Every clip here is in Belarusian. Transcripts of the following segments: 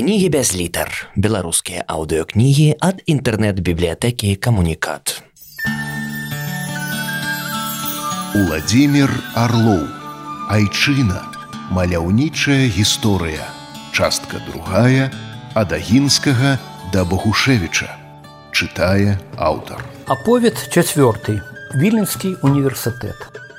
кнігі без літар беларускія аўдыокнігі ад інтэрнэт-бібліятэкі камунікат Уладзімир Арлоў Айчына. Маляўнічая гісторыя. Частка другая ад агінскага да Багушевіча чытае аўтар. Аповед чацвёрты. Віленскі універсітэт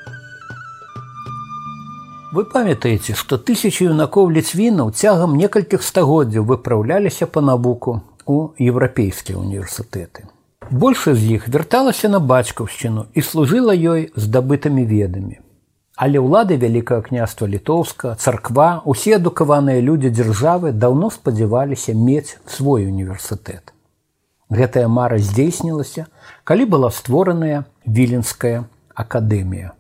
Вы памятаеце, што тысячи юнакоў ліцвінаў цягам некалькіх стагоддзяў выпраўляліся па навуку у еўрапейскія універсітэты. Большая з іх вярталася на бацькаўшчыну і служыла ёй здабытымі ведамі. Але ўлады вялікага княства літоўска, царква, усе адукаваныя людзі дзяржавы даўно спадзяваліся мець свой універсітэт. Гэтая мара здзейснілася, калі была створаная віленская акадэмія.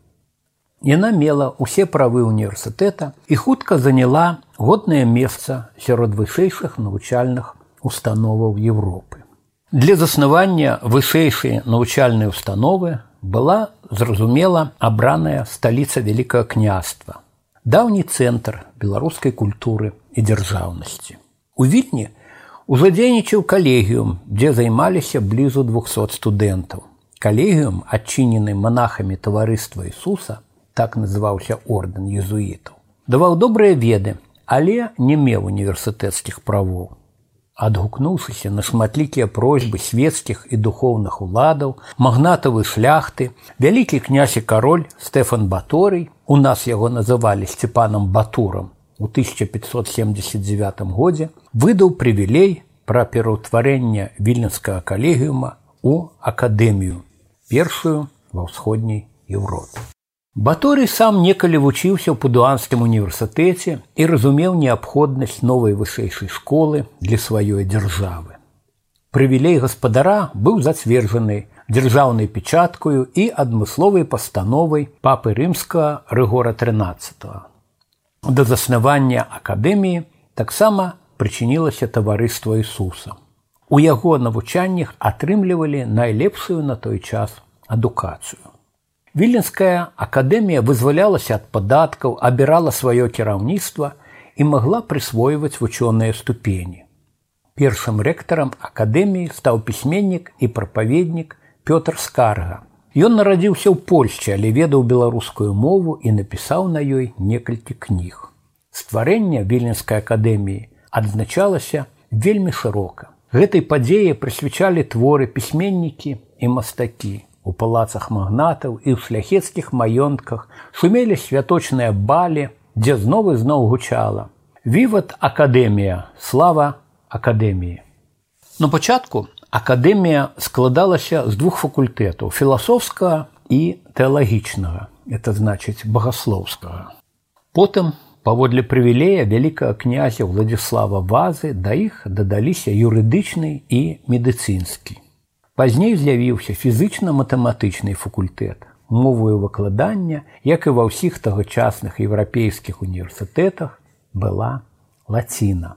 Яна мела ўсе правы універсітэта і хутка заняла годнае месца сярод вышэйшых навучальных установаў Европы. Для заснавання вышэйшай навучальнай установы была зразумела абраная сталіца вялікага княства, даўні цэнтр беларускай культуры і дзяржаўнасці. У вільні ужо дзейнічаў калегіум, дзе займаліся блізу 200 студэнтаў. Калегіум, адчынены манахамі таварыства Ісуса, так называўся ордэн езуітаў. Даваў добрыя веды, але не меў універсітэцкіх правоў. Адгукнуўшыся на шматлікія просьбы свецкіх і духоўных уладаў, магнатавы шляхты, вялікі князь і кароль Стэфан Баторый, у нас яго называлі сцепанам Батурам у 1579 годзе выдаў прывілей пра пераўтварэнне вільненскага калегіума у акадэмію, першую ва ўсходняй Еўропе. Баторый сам некалі вучыўся ў пудуанскім універсітэце і разумеў неабходнасць новай вышэйшай школы для сваёй дзяржавы. Прывілей гаспадара быў зацверджаны дзяржаўнай печаткаю і адмысловай пастановай папы рымскага рэгора 13. Да заснавання акадэміі таксама прычынілася таварыства Ісуса. У яго навучаннях атрымлівалі найлепшую на той час адукацыю. Віленская акадэмія вызвалялася ад падаткаў, абірала сваё кіраўніцтва і магла прысвойваць вучоныя ступені. Першым рэктарам акадэміі стаў пісьменнік і прапаведнік Пётр Скарга. Ён нарадзіўся ў Польшчы, але ведаў беларускую мову і напісаў на ёй некалькі кніг. Стварэнне віленскай акадэміі адзначалася вельмі шырока. Гэтай падзеі прысвячалі творы пісьменнікі і мастакі у палацах магнатаў і ў шляхецкіх маёнтках шумелі святочныя балі, дзе знову зноў гучала. Віват акадэмія, слава акадэміі. На пачатку акадэмія складалася з двух факультэтаў філасофскага і тэалагічнага, это значыць багаслоўскага. Потым паводле прывілея вялікага князя Владзіслава вазы да іх дадаліся юрыдычны і медыцынскі. Пазней з'явіўся фізычна-матэматычны факультэт, мовую выкладання, як і ва ўсіх тагачасных еўрапейскіх універсітэтах была лаціна.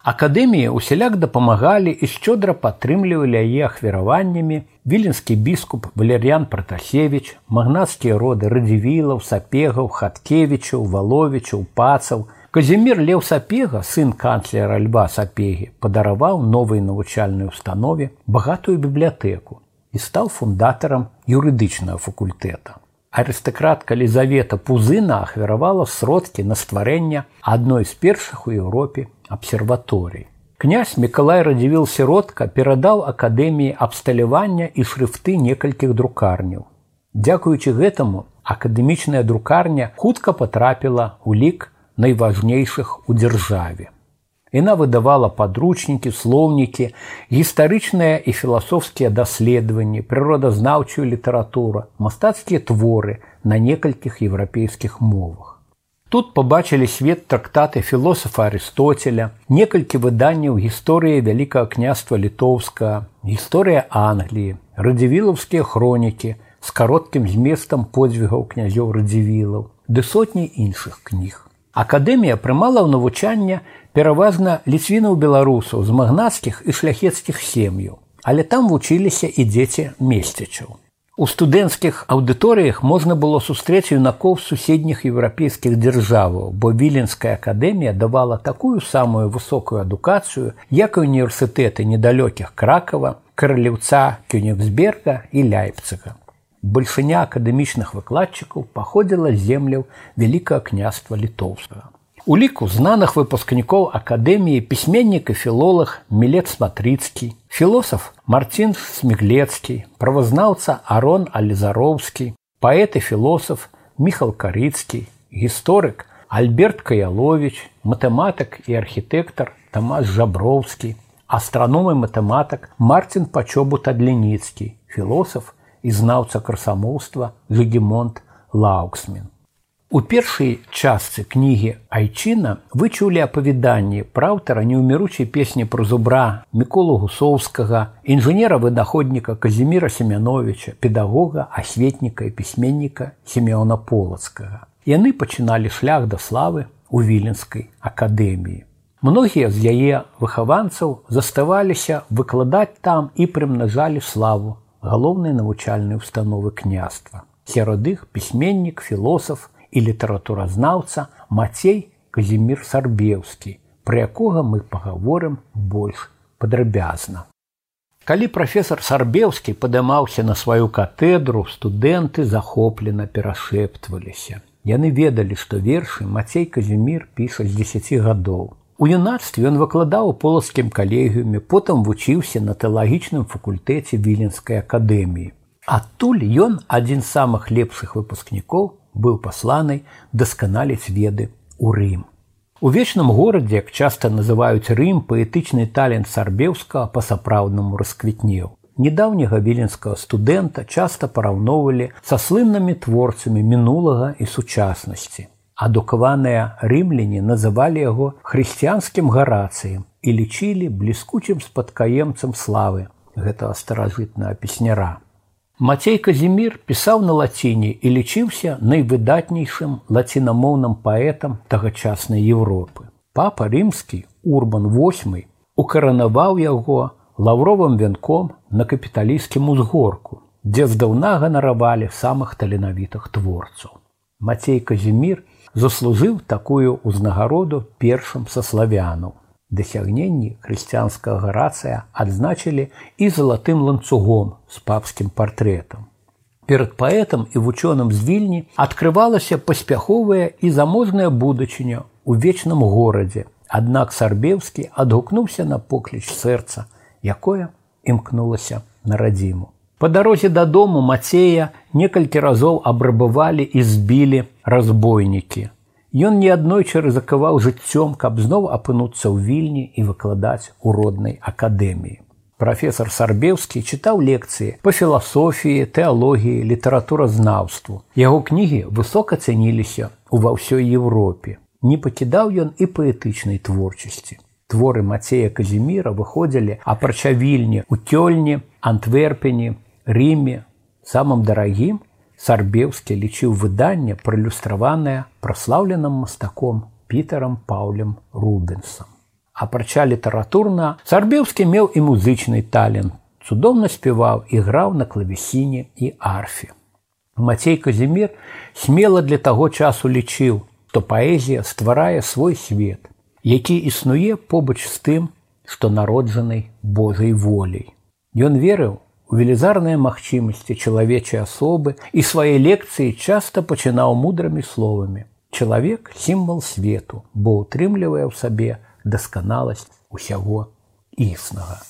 Акадэміі ўсяляк дапамагалі і шчодра падтрымлівалі яе ахвяраваннямі віленскі біскуп Валерьян Пратасевич, магнацкія роды радзівілаў, сапегаў, хаткевічаў, валовічаў, пацаў, Казімир Леў Сапега, сын канцлера Льва Сапегі, падараваў новай навучальнай установе багатую бібліятэку і стаў фундатарам юрыдычнага факультэта. Арыстакратка Лізавета Пузына ахвяравала сродкі на стварэнне адной з першых у Еўропе абсерваторый. Князь Миколай радзівіл сіродка перадаў акадэміі абсталявання і шрыфты некалькіх друкарняў. Дзякуючы гэтаму акадэмічная друкарня хутка потрапіла ў лік найважнейшых у дзяржаве. Яна выдавала падручнікі, слоўнікі, гістарычныя і філасофскія даследаванні, прыродазнаўчую літаратуру, мастацкія творы на некалькіх еўрапейскіх мовах. Тут пабачылі свет трактаты філосафа Арыстоцеля, некалькі выданняў гісторыі вялікага княства літоўска, гісторыя Англіі, радзівілаўскія хронікі з кароткім зместам подзвігаў князёў радзівілаў, ды сотні іншых кніг. Акадэмія прымала ў навучанне пераважна ліцвінаў беларусаў з магнацкіх і шляхецкіх сем'яў, але там вучыліся і дзеці месцічаў. У студэнцкіх аўдыторыях можна было сустрэць юнакоў суседніх еўрапейскіх дзяржаваў, бо віленская акадэмія давала такую самую высокую адукацыю, як і універсітэты недалёкіх кракава, караліўца кюнігсберга і ляйпцыга. Бальшыня акадэмічных выкладчыкаў паходзіла з земляў вялікае княства літоўскага. У ліку знаных выпускнікоў акадэміі пісьменнік і філолог мілет сматрыцкі, філосаф Марцін сміглецкі, правазнаўца Арон Алізароўскі, паэт і філосаф Міхал Карыцкі, гісторык Альберт Каялович, матэматык і архітэктар Тамас Жаброўскі, астраном і матэматык Марцін Пачобу Тадлініцкі, філосаф і знаўца красамоўства Жгемонт Лауксмен. У першай частцы кнігі Айчына вычулі апавяданні пра аўтара неўміручай песні пра зубра міколу гусоўскага, інжынера-вынаходніка Казіміра Семяновича, педагога, асветніка і пісьменніка семёна полацкага. Яны пачыналі шлях да славы ў віленскай акадэміі. Многія з яе выхаванцаў заставаліся выкладаць там і прымнажалі славу галоўнай навучальнай установы княства. Сярод іх пісьменнік, філосаф, і літаратуразнаўца Мацей Казімір Сарбеўскі, пра якога мы пагаворым больш падрабязна. Калі прафесор Сарбеўскі падымаўся на сваю катедру, студэнты захоплена перашэптваліся. Яны ведалі, што вершы Мацей Казімір піша з 10 гадоў. У юнацтве ён выкладаў у полацкім калегіуме, потым вучыўся на тэалагічным факультэце віленскай акадэміі. Адтуль ён адзін з самых лепшых выпускнікоў быў пасланы дасканаліць веды ў Рым. У вечным горадзе, як часта называюць Рым паэтычны талент сарбеўска па-сапраўднаму расквітнеў. Недаўняга віленскага студэнта часта параўноўвалі са слыннымі творцамі мінулага і сучаснасці. Адукаваныя рымляне называлі яго хрысціянскім гарацыем і лічылі бліскучым спадкаемцам славы гэтага старажытнага песняра. Мацей Казімір пісаў на лаціне і лічыўся найвыдатнейшым лацінамоўным паэтам тагачаснай Еўропы. Папа рымскі Урбан восьмы укаранаваў яго лаўровым вянком на капіталійскім узгорку, дзе здаўна ганаравалі самых таленавітых творцаў. Мацей Казімір заслужыў такую ўзнагароду першым са славянаў дасягненні хрысціянскага гарацыя адзначылі і залатым ланцугом з папскім партрэтам. Перад паэтам і вучоным з вільні адкрывалася паспяховая і заможная будучыня ў вечным горадзе. Аднак сарбеўскі адгукнуўся на покліч сэрца, якое імкнулася на радзіму. Па дарозе дадому Мацея некалькі разоў абрабавалі і збілі разбойнікі. Ён неаднойчы рызыкаваў жыццём, каб зноў апынуцца ў вільні і выкладаць у роднай акадэміі. Прафесор Сарбеўскі чытаў лекцыі па філасофіі, тэалогіі, літаратуразнаўству. Яго кнігі высока цэніліся ва ўсёй Еўропе. Не пакідаў ён і паэтычнай творчасці. Творы Мацея Казіміра выходзілі апрача вільні у цёльні, антверпені, Рме, самым дарагім Сарбеўскі лічыў выданне пралюстраванае праслаўленым мастаком пітером паулем рубенсом апрача літаратурна сарбеўскі меў і музычны талент. Цудоўна спяваў і граў на клавесіне і арфе. Мацей казімир смела для таго часу лічыў то паэзія стварае свой свет які існуе побач з тым што народжанай божай волей ён верыў велізарныя магчымасці чалавечай асобы і свае лекцыі часта пачынаў мудрымі словамі. Чалавек сімвал свету, бо ўтрымлівае ў сабе дасканаласць усяго існага.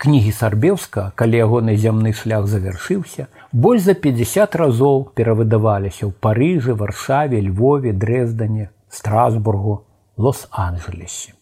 Кнігі сарбеўска, калі ягоны зямны шлях завяршыўся, больш за 50 разоў перавыдаваліся ў парыжы, варшаве, львове, дрэздане, страсбургу, лос-анджелесе.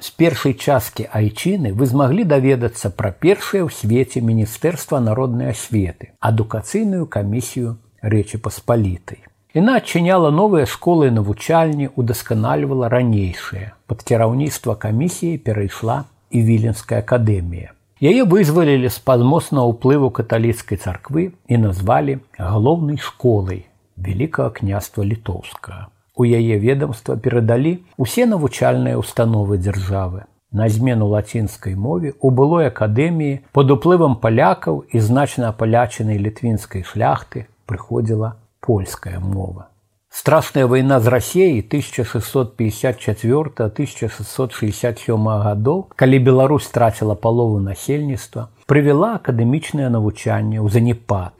З першай часткі айчыны вы змаглі даведацца пра першае ў свеце міністэрства народнай асветы, адукацыйную камісію рэчы паспалітай. Іна адчыняла новыя школы навучальні, удасканальвала ранейшыя. Пад кіраўніцтва камісіі перайшла і віленская акадэмія. Яе вызвалілі з-пад моцнага ўплыву каталіцкай царквы і назвалі галоўнай школай вялікага княства літоўскага. У яе ведомства перадалі усе навучальныя ўстановы дзяржавы. На змену лацінскай мове у былой акадэміі под уплывам палякаў і значна апалячанай літвінскай шляхты прыходзіла польская мова. Страшная вайна з рассеі 1654-1667 гадоў, калі Беларусь страціла палову насельніцтва, прывяла акадэмічнае навучанне ў занепад.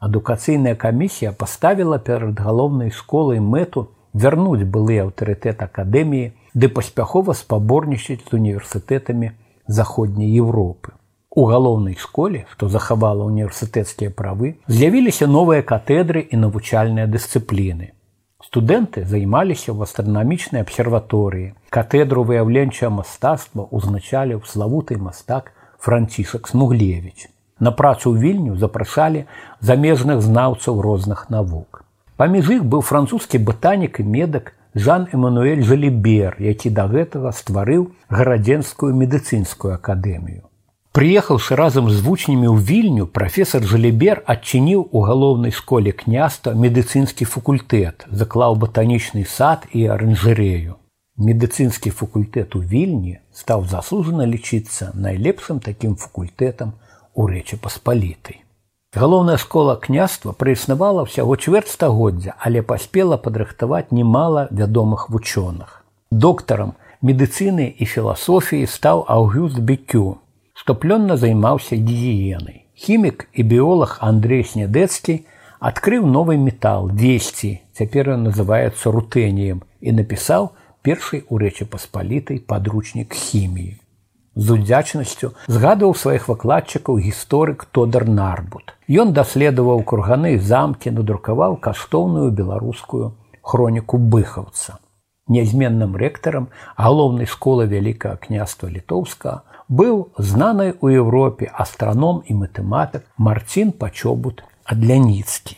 Адукацыйная камісія паставіла перад галоўнай школай мэту вярнуць былы аўтарытэт акадэміі ды паспяхова спаборнічаць з універсітэтамі заходняй Еўропы. У галоўнай школе, што захавала універсітэцкія правы, з'явіліся новыя катедры і навучальныя дысцыпліны. Студэнты займаліся ў астранамічнай абсерваторыі. Катедру выяўленчае мастацтва ўзначаліў славуты мастак Францішак Смуглевич. На працу ў вільню запрашалі замежных знаўцаў розных навук. Паміж іх быў французскі батанік і медак Жан Эмануэль Жалібер, які да гэтага стварыў гарадзенскую медыцынскую акадэмію. Прыехаўшы разам з вучнямі ў вільню, прафесор Жалібер адчыніў у галоўнай школе княства медыцынскі факультэт, заклаў батанічны сад і аранжырею. Медыцынскі факультэт у вільні стаў заслужана лічыцца найлепшым такім факультэтам у рэчы паспалітай. Галоўная школа княства праіснавала ўсяго чвэрцьстагоддзя, але паспела падрыхтаваць немала вядомых вучоных. Доктарам медыцыны і філасофіі стаў Аўгюст Бекю, што плённа займаўся гігіенай. Хімік і біолог Андрей Снедэцкі адкрыў новы метал весці, цяпер ён называецца рутэніем і напісаў першай у рэчы паспалітай падручнік хіміі. З удзячнасцю згадваў сваіх выкладчыкаў гісторык Тодар Нарбут. Ён даследаваў курганы замкі, надрукаваў каштоўную беларускую хроніку быхаўца. Нязменным рэктарам галоўнай школы вялікага княства літоўска быў знанай у Еўропе астраном і матэматык Марцін Пачобут Адляніцкі.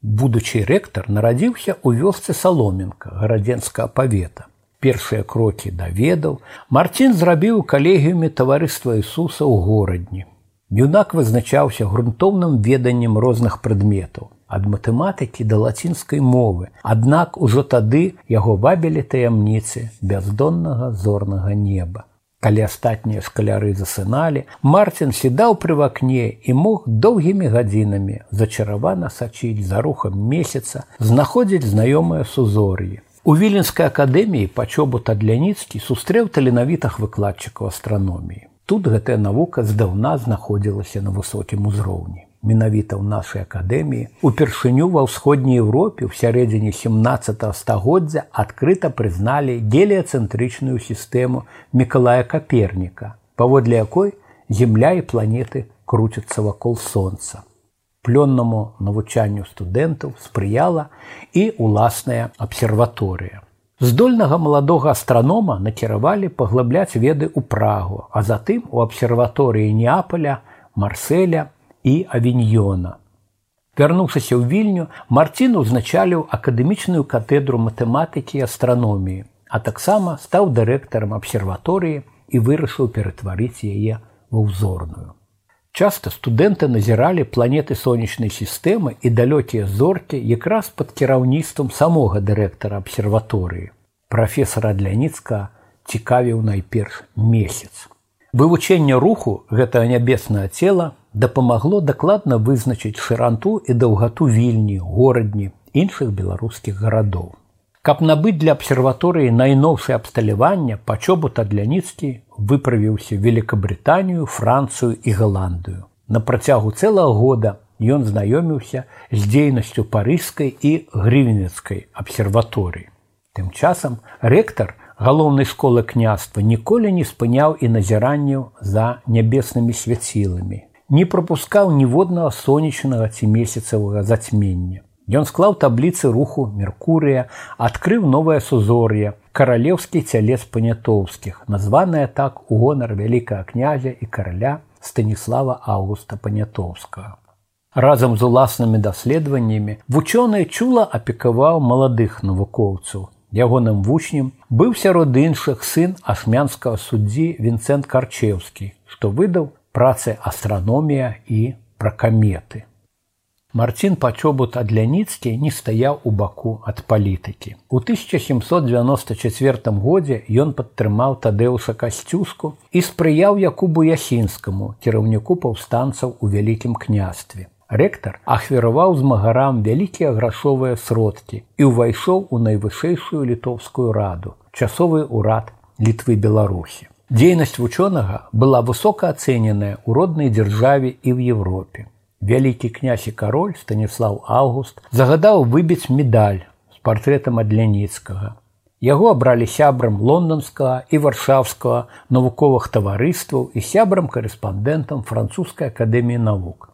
Будучы рэктар нарадзіўся ў вёсцы саломенка гарадзенскага павета. Першыя крокі даведаў, Марцін зрабіў калегіюме таварыства Ісуса ў горадні. Юнак вызначаўся грунтоўным веданнем розных прадметаў, ад матэматыкі да лацінскай мовы, аднак ужо тады яго вабілі таямніцы бяздоннага зорнага неба. Калі астатнія шкаляры засыналі, Марцін сідаў пры вакне і мог доўгімі гадзінамі зачаравана сачыць за рухам месяца, знаходзіць знаёмыя сузор'і. У віленскай акадэміі пачобут адляніцкі сустрэў таленавітых выкладчыкаў астраноміі. Тут гэтая навука здаўна знаходзілася на высокім узроўні менавіта ў нашай акадэміі упершыню ва ўсходняй Еўропе ў сярэдзіне 17 стагоддзя адкрыта прызналі геліяцэнтрычную сістэму мікалая каперніка паводле якой земля і планеты круцяцца вакол сонца плённаму навучанню студэнтаў спрыяла і уласная абсерваторыя здольнага маладога астранома накіравалі паглыбляць веды ў прагу а затым у абсерваторыі неаполя марселя і авіньёна. Вярнуўшыся ў вільню, Марцін узначаліў акадэмічную катедру матэматыкі і астраноміі, а таксама стаў дырэктарам абсерваторыі і вырашыў ператварыць яе ва ўзорную. Часта студэнты назіралі планеты сонечнай сістэмы і далёкія зоркі якраз пад кіраўніцтвам самога дырэктара абсерваторыі. Прафесара Дляніцка цікавіў найперш месяц. Вывучэнне руху гэтага нябеснае цела дапамагло дакладна вызначыць шыранту і даўгату вільні, горадні іншых беларускіх гарадоў. Каб набыць для абсерваторыі найноўшае абсталяванне пачобут адляніцкі выправіўся Великабрытанію, Францыю і Галандыю. На працягу цэлага года ён знаёміўся з дзейнасцю парыжскай і грывенецкай абсерваторыі. Тым часам рэктар галоўнай школы княства ніколі не спыняў і назіранняў за нябеснымі свяціламі, не пропускаў ніводнага сонечнага ці месяцавага зацьмення. Ён склаў табліцы руху Меркурыя, адкрыў новае сузор'е, каралеўскі цялец панятоўскіх, названая так у гонар вялікага князя і караля Станіслава Аўгуста Панятоўскага. Разам з уласнымі даследаваннямі вучоны чула апекаваў маладых навукоўцаў. Ягоным вучнем быў сярод іншых сын ашмянскага суддзі Вінцэнт Карчеўскі, што выдаў працы астраномія і пра каметы. Марцін пачобут адляніцкі не стаяў у баку ад палітыкі. У 1794 годзе ён падтрымаў тадэуса касцюску і спрыяў Якубу Ясінскаму, кіраўніку паўстанцаў у вялікім княстве. Рэктар ахвяраваў змагарам вялікія грашовыя сродкі і ўвайшоў у найвышэйшую літоўскую раду, часовы ўрад літвы Беларусі. Дзейнасць вучонага была высока ацэненая ў роднай дзяржаве і ў Европе вялікі князь і кароль станіслав август загадаў выбіць медаль з партрэтам адляніцкага яго абралі сябрам лондонскага і варшавскага навуковых таварыстваў і сябрам корэспандэнтам французскай акадэміі навук.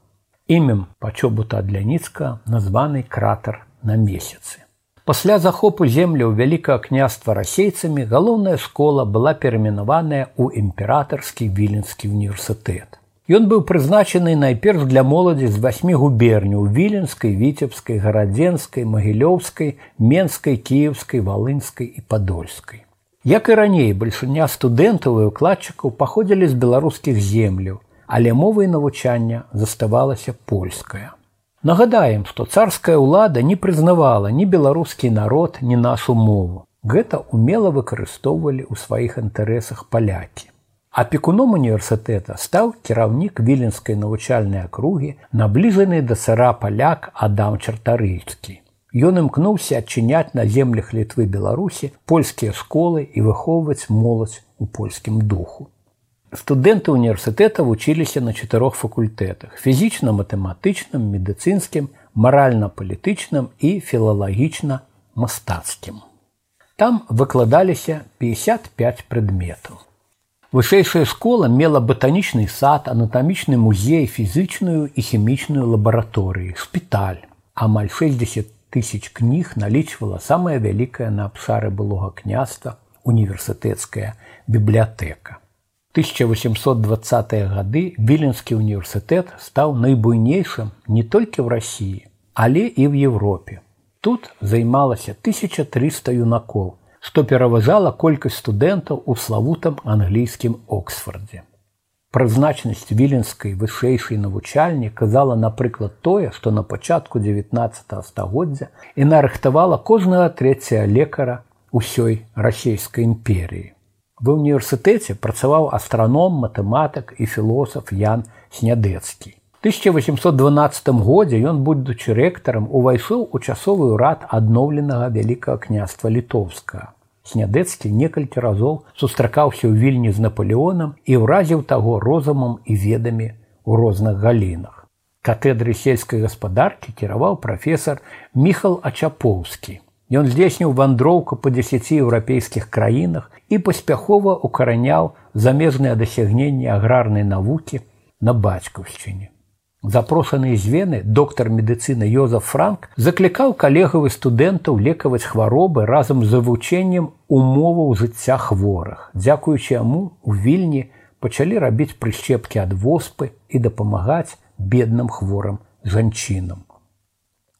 Імем пачобута адляніцка названы кратар на месяцы. Пасля захопу земляў вялікага княства расейцамі галоўная школа была пераменаваная ў імператарскі віленскі універсітэт Ён быў прызначаны найперш для моладзі з васьмі губерняў віленскай, віцебскай, гарадзенскай, магілёўскай, менскай, кіеўскай, валынскай і падольскай. Як і раней бальшыня студэнтаў і укладчыкаў паходзілі з беларускіх земляў, але мовай навучання заставалася польская. Нагадаем, што царская ўлада не прызнавала ні беларускі народ, ні нашу мову. Гэта умела выкарыстоўвалі ў сваіх інтарэсах палякі. Апекуном універсітэта стаў кіраўнік віленскай навучальнай акругі, набліжаны да цара паляк Адам Чартарыйскі. Ён імкнуўся адчыняць на землях літвы Беларусі польскія школы і выхоўваць моладзь у польскім духу. Студэнты універсітэта вучыліся на чатырох факультэтах: фізічна-матэматычным, медыцынскім, маральна-палітычным і філалагічна-мастацкім. Там выкладаліся 55 прадметаў. Вышэйшая школа мела батанічны сад, анатамічны музей, фізычную і хімічную лабараторыі, шпіталь. Амаль 60 тысяч кніг налічвала самая вялікая на абшары былога княства універсітэцкая бібліятэка. 1820 гады віленскі універсітэт стаў найбуйнейшым не толькі ў рассіі, але і ў Европе. Тут займалася 1300 юнакоў, што пераважала колькасць студэнтаў у славутам англійскім Оксфордзе. Прызначнасць віленскай вышэйшай навучальні казала, напрыклад, тое, што на пачатку 19 стагоддзя іна рыхтавала кожнага трэцяя лекара ўсёй расійскай імперіі. Ва ўніверсітэце працаваў астраном, матэматык і філосаф Ян Снядэцкі. 1812 годзе ён будучы рэктарам увайшоў у часовы ўрад адноўленага вялікага княства літоўскага снядэцкі некалькі разоў сустракаўся ў вільні з наполеонам і ўразіў таго розумам і ведамі ў розных галінах. Катэдры сельскай гаспадаркі кіраваў прафесор Міхал Ачапоўскі. Ён здзейсніў вандроўку па дзесяці еўрапейскіх краінах і паспяхова укараняў замежныя дасягненні аграрнай навукі на бацькаўшчыне запрошаны з вены доктар медыцыны Йоза Франк заклікаў калегавы студэнтаў лекаваць хваробы разам з завучэннем умоваў жыцця хворых. Дзякуючы яму у вільні пачалі рабіць прышчепкі ад воспы і дапамагаць бедным хворым жанчынам.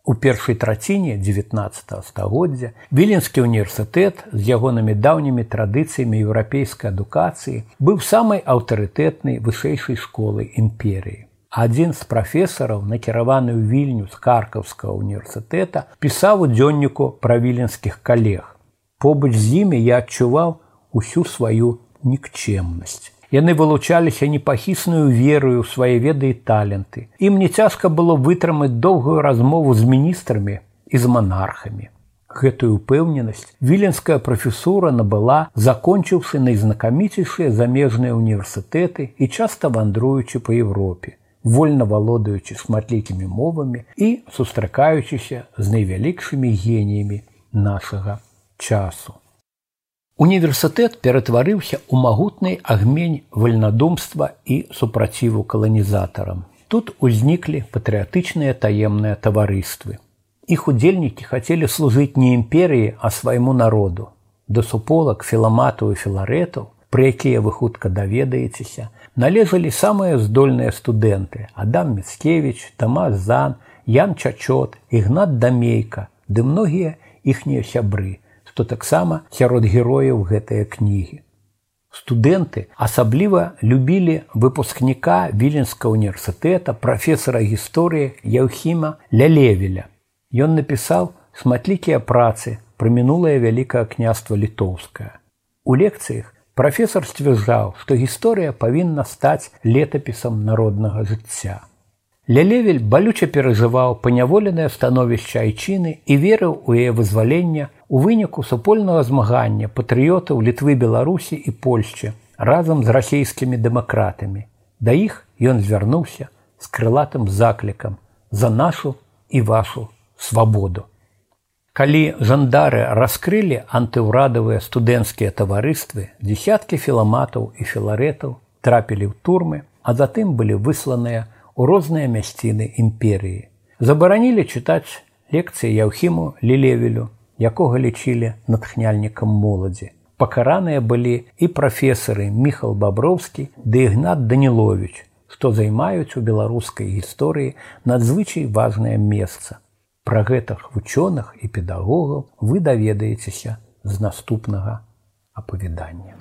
У першай траціне 19 стагоддзя віленскі універсітэт з ягонымі даўнімі традыцыямі еўрапейскай адукацыі быў самай аўтарытэтнай вышэйшай школы імперіі адзін з прафесараў накіраваны ў вільню з каркаўскага універсітэта пісаў у дзённіку пра віленскіх калег. Побач з імі я адчуваў усю сваю нікчемнасць яны вылучаліся непахісную верою ў свае веды і таленты. Ім не цяжка было вытрымаць доўгую размову з міністрамі і з манархамі. Гэтую упэўненасць віленская прафесура набыла закончыўшы найзнакаміцейшыя замежныя універсітэты і часта вандруючы па Еўропе вольна валодаючы шматлікімі мовамі і сустракаючыся з найвялікшымі геніямі нашага часу. Універсітэт ператварыўся ў магутны агмень вальнадумства і супраціву каланізатарам. Тут узніклі патрыятычныя таемныя таварыствы. Іх удзельнікі хацелі служыць не імперыі, а свайму народу. Да суполак філамату і філарэтаў, пры якія вы хутка даведаецеся, належалі самыя здольныя студэнты адам міцкевич тамас зан ян чачот ігнат дамейка ды многія іхнія сябры што таксама сярод герояў гэтыя кнігі Студэнты асабліва любілі выпускніка віленскага універсітэта прафесара гісторыі Яўхіма Лялевеля. Ён напісаў шматлікія працы пра мінулае вялікае княства літоўскае. У лекцыях прафесор сцвярджаў, што гісторыя павінна стаць летапісам народнага жыцця. Лялевель балюча перажываў паняволенае становішча айчыны і верыў у яе вызвалення у выніку супольнага змагання патрыётаў літвы беларусі і польшчы разам з расійскімі дэмакратамі. Да іх ён звярнуўся з крылатым заклікам за нашу і вашу свабоду. Калі жандары раскрылі антыўрадавыя студэнцкія таварыствы, дзясяткі філаматаў і філарэтаў трапілі ў турмы, а затым былі высланыя у розныя мясціны імперыі. Забаранілі чытаць лекцыі Яўхіму Лілевелю, якога лічылі натхняльнікам моладзі. Пакараныя былі і прафесары Міхал Баброўскі ды Ігнат Данілович, што займаюць у беларускай гісторыі надзвычай важнае месца. Пра гэтых вучоных і педагогаў вы даведаецеся з наступнага апавядання.